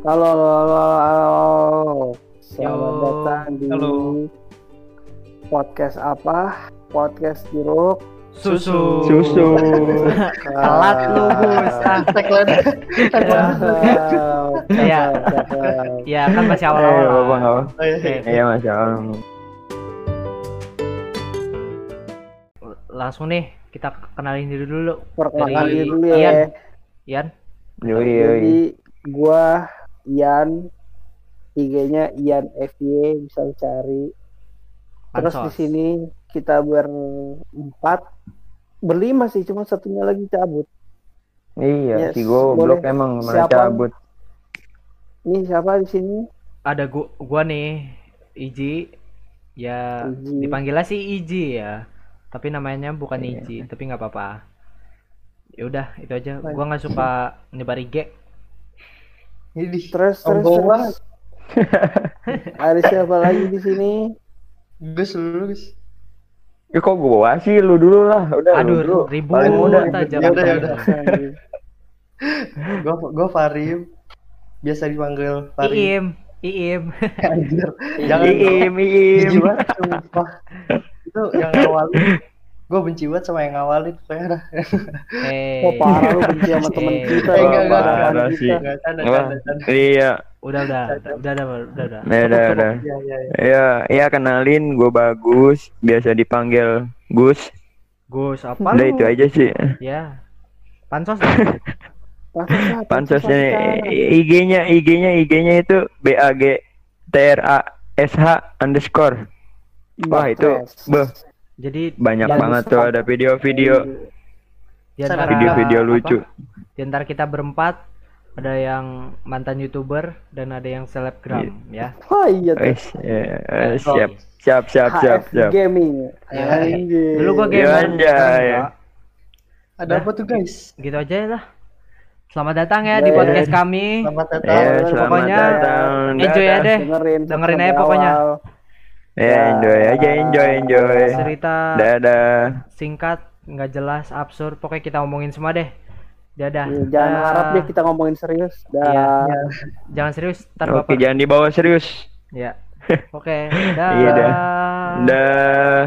Halo, halo, halo, halo. Selamat Yo. datang di Halo. podcast apa? Podcast jeruk. Susu. Susu. Telat lu, Gus. Ah, Tagline. Iya. cakep, cakep. ya kan masih Eh, awal-awal. apa lah. nggak apa? Oh, iya. Oke, Iya masya Allah. langsung nih kita kenalin diri dulu. Perkenalkan diri dulu Ian. ya. Ian, Yoi yoi. Jadi gua Ian IG-nya Ian FY bisa cari. Terus di sini kita berempat berlima sih cuma satunya lagi cabut. Iya, Yes, si goblok emang mana Siapa? cabut. Ini siapa di sini? ada gua, gua nih, Iji. Ya Iji. dipanggilnya sih Iji ya. Tapi namanya bukan Iya. Iji, tapi nggak apa-apa. Ya udah, itu aja. Gua nggak suka nyebar IG. Ini Terus terus terus. Ada siapa lagi di sini? Gus dulu Gus. Ya kok gua sih lu dulu lah. Udah lu dulu. Aduh, ribut Paling muda. aja. Ya udah, ya udah. Gue gue Farim. Biasa dipanggil Farim. Iim, Iim. Anjir. Jangan Iim, iim. sumpah. Itu yang ngawalin. Gue benci banget sama yang ngawalin. Pokoknya dah. Eh, Oh parah lu benci sama temen Eh, kita. eh, enggak, enggak, kita. sih. Iya, udah udah udah udah udah udah udah. udah udah. Iya, iya, iya. Iya, iya kenalin gue bagus, biasa dipanggil Gus. Gus apa Udah itu aja sih. Ya. Pansos. Pansosnya IG-nya IG-nya IG-nya itu B A G T R A S H underscore. Wah itu, beh Jadi banyak banget tuh ada video-video, di video-video lucu. Di antara kita berempat ada yang mantan youtuber dan ada yang selebgram ya. Wah iya tuh. Wes, ya, eh, siap, siap, siap, siap, HF siap. Gaming. Ya. Anjir. Dulu gua Iya, gamer. anjay. sekarang enggak. Ada apa tuh guys? Gitu aja lah. Selamat datang ya di Ya. podcast kami. Selamat datang. Ya, selamat Pokoknya datang. enjoy ya deh. Dengerin, Dengerin aja pokoknya. awal. Ya, enjoy aja, enjoy, enjoy. Cerita Dadah. singkat, nggak jelas, absurd. Pokoknya kita omongin semua deh. Dadah. Iya, Jangan Dah. harap deh kita ngomongin serius. Dah. Iya. Jangan serius, ntar Oke, jangan dibawa serius. Ya. Oke, dah. Iya, dah. Dah.